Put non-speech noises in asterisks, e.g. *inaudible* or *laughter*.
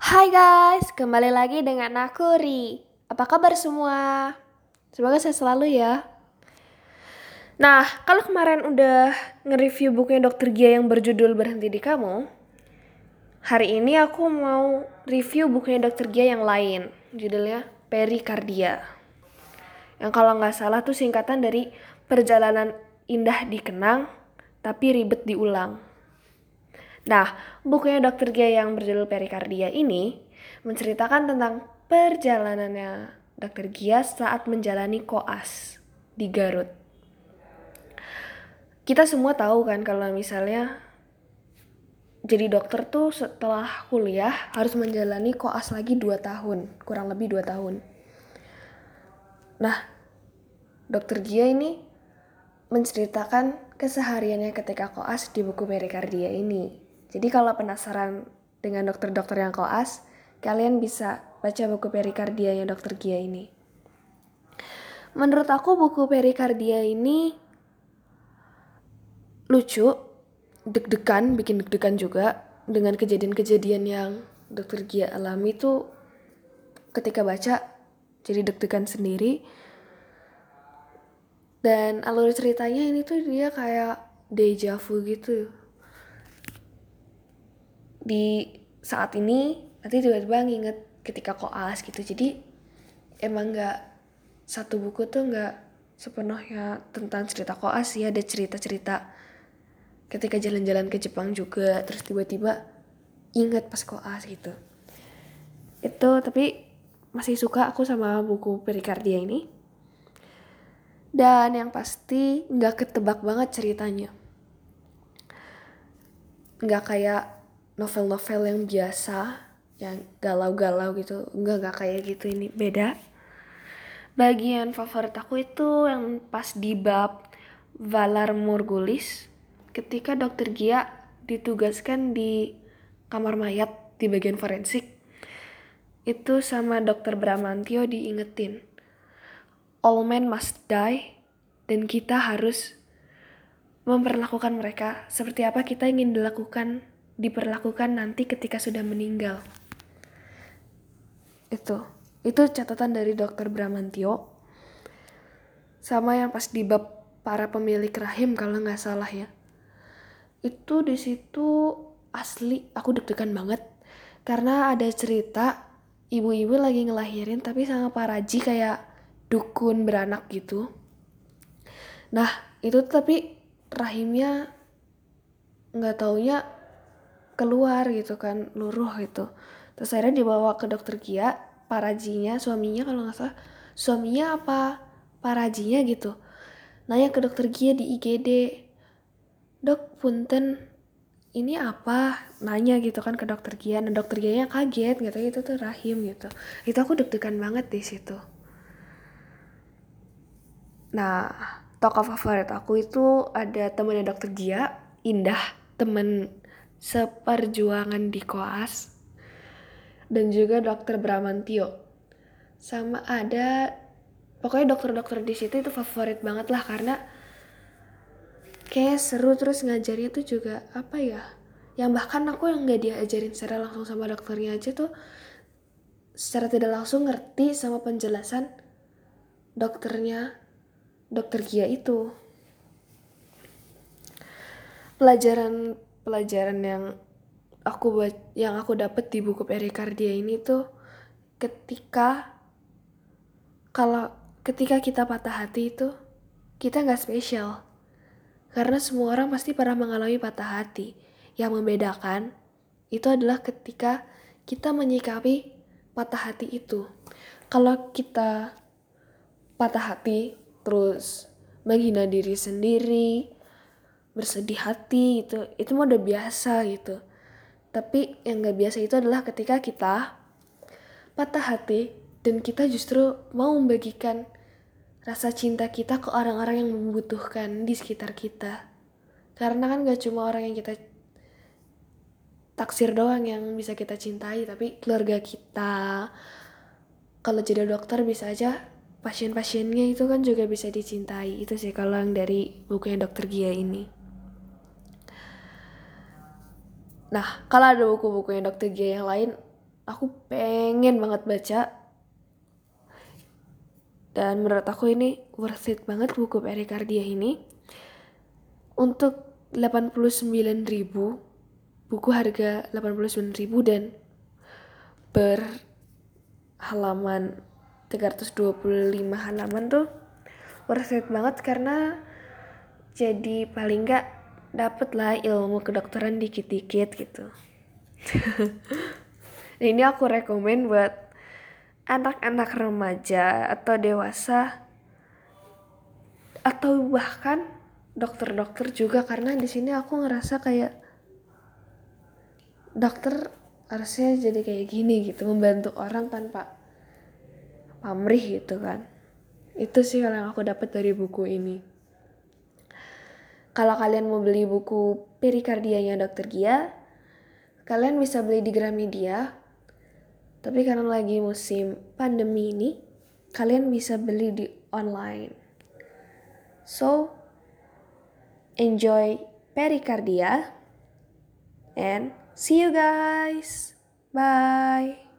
Hai guys, kembali lagi dengan aku Ri. Apa kabar semua? Semoga saya selalu ya. Nah, kalau kemarin udah nge-review bukunya Dr. Gia yang berjudul Berhenti di Kamu, hari ini aku mau review bukunya Dr. Gia yang lain, judulnya Perikardia. Yang kalau nggak salah tuh singkatan dari Perjalanan Indah Dikenang, tapi ribet diulang. Nah, bukunya Dr. Gia yang berjudul Perikardia ini menceritakan tentang perjalanannya Dr. Gia saat menjalani koas di Garut. Kita semua tahu kan kalau misalnya jadi dokter tuh setelah kuliah harus menjalani koas lagi 2 tahun, kurang lebih 2 tahun. Nah, Dokter Gia ini menceritakan kesehariannya ketika koas di buku Perikardia ini. Jadi kalau penasaran dengan dokter-dokter yang koas, kalian bisa baca buku Perikardia yang Dokter Gia ini. Menurut aku buku Perikardia ini lucu, deg-degan, bikin deg-degan juga dengan kejadian-kejadian yang Dokter Gia alami tuh ketika baca jadi deg-degan sendiri dan alur ceritanya ini tuh dia kayak deja vu gitu di saat ini nanti tiba-tiba nginget ketika koas gitu. Jadi emang nggak satu buku tuh nggak sepenuhnya tentang cerita koas ya ada cerita-cerita ketika jalan-jalan ke Jepang juga terus tiba-tiba inget pas koas gitu. Itu tapi masih suka aku sama buku Perikardia ini. Dan yang pasti nggak ketebak banget ceritanya. Nggak kayak novel-novel yang biasa, yang galau-galau gitu. Nggak, nggak kayak gitu ini, beda. Bagian favorit aku itu yang pas di bab Valar Morgulis ketika dokter Gia ditugaskan di kamar mayat di bagian forensik itu sama dokter Bramantio diingetin all men must die dan kita harus memperlakukan mereka seperti apa kita ingin dilakukan diperlakukan nanti ketika sudah meninggal. Itu itu catatan dari dokter Bramantio sama yang pas di bab para pemilik rahim kalau nggak salah ya. Itu di situ asli aku deg-degan banget. Karena ada cerita ibu-ibu lagi ngelahirin tapi sama Pak Raji kayak dukun beranak gitu. Nah itu tapi rahimnya nggak taunya keluar gitu kan luruh gitu. Terus akhirnya dibawa ke dokter Kia parajinya suaminya kalau nggak salah. Suaminya apa? Parajinya gitu. Nanya ke dokter Kia di IGD dok punten ini apa? Nanya gitu kan ke dokter Gia. Dan dokter Gia kaget gitu itu tuh rahim gitu. Itu aku deg-degan banget di situ. Nah, tokoh favorit aku itu ada temennya dokter Gia, Indah, temen seperjuangan di koas, dan juga dokter Bramantio. Sama ada, pokoknya dokter-dokter di situ itu favorit banget lah karena kayak seru terus ngajarnya tuh juga apa ya? Yang bahkan aku yang nggak diajarin secara langsung sama dokternya aja tuh secara tidak langsung ngerti sama penjelasan dokternya dokter Gia itu pelajaran pelajaran yang aku buat yang aku dapat di buku Perikardia ini tuh ketika kalau ketika kita patah hati itu kita nggak spesial. Karena semua orang pasti pernah mengalami patah hati. Yang membedakan itu adalah ketika kita menyikapi patah hati itu. Kalau kita patah hati terus menghina diri sendiri bersedih hati gitu. Itu mah udah biasa gitu. Tapi yang gak biasa itu adalah ketika kita patah hati dan kita justru mau membagikan rasa cinta kita ke orang-orang yang membutuhkan di sekitar kita. Karena kan gak cuma orang yang kita taksir doang yang bisa kita cintai tapi keluarga kita kalau jadi dokter bisa aja pasien-pasiennya itu kan juga bisa dicintai. Itu sih kalau yang dari bukunya dokter Gia ini nah kalau ada buku-bukunya dokter Gia yang lain aku pengen banget baca. Dan menurut aku ini worth it banget buku perikardia ini. Untuk 89.000 buku harga 89.000 dan berhalaman 325 halaman tuh worth it banget karena jadi paling nggak dapet lah ilmu kedokteran dikit-dikit gitu. *laughs* Ini aku rekomen buat anak-anak remaja atau dewasa atau bahkan dokter-dokter juga karena di sini aku ngerasa kayak dokter harusnya jadi kayak gini gitu membantu orang tanpa pamrih gitu kan. Itu sih yang aku dapat dari buku ini kalau kalian mau beli buku perikardianya Dokter Gia, kalian bisa beli di Gramedia. Tapi karena lagi musim pandemi ini, kalian bisa beli di online. So, enjoy perikardia and see you guys. Bye.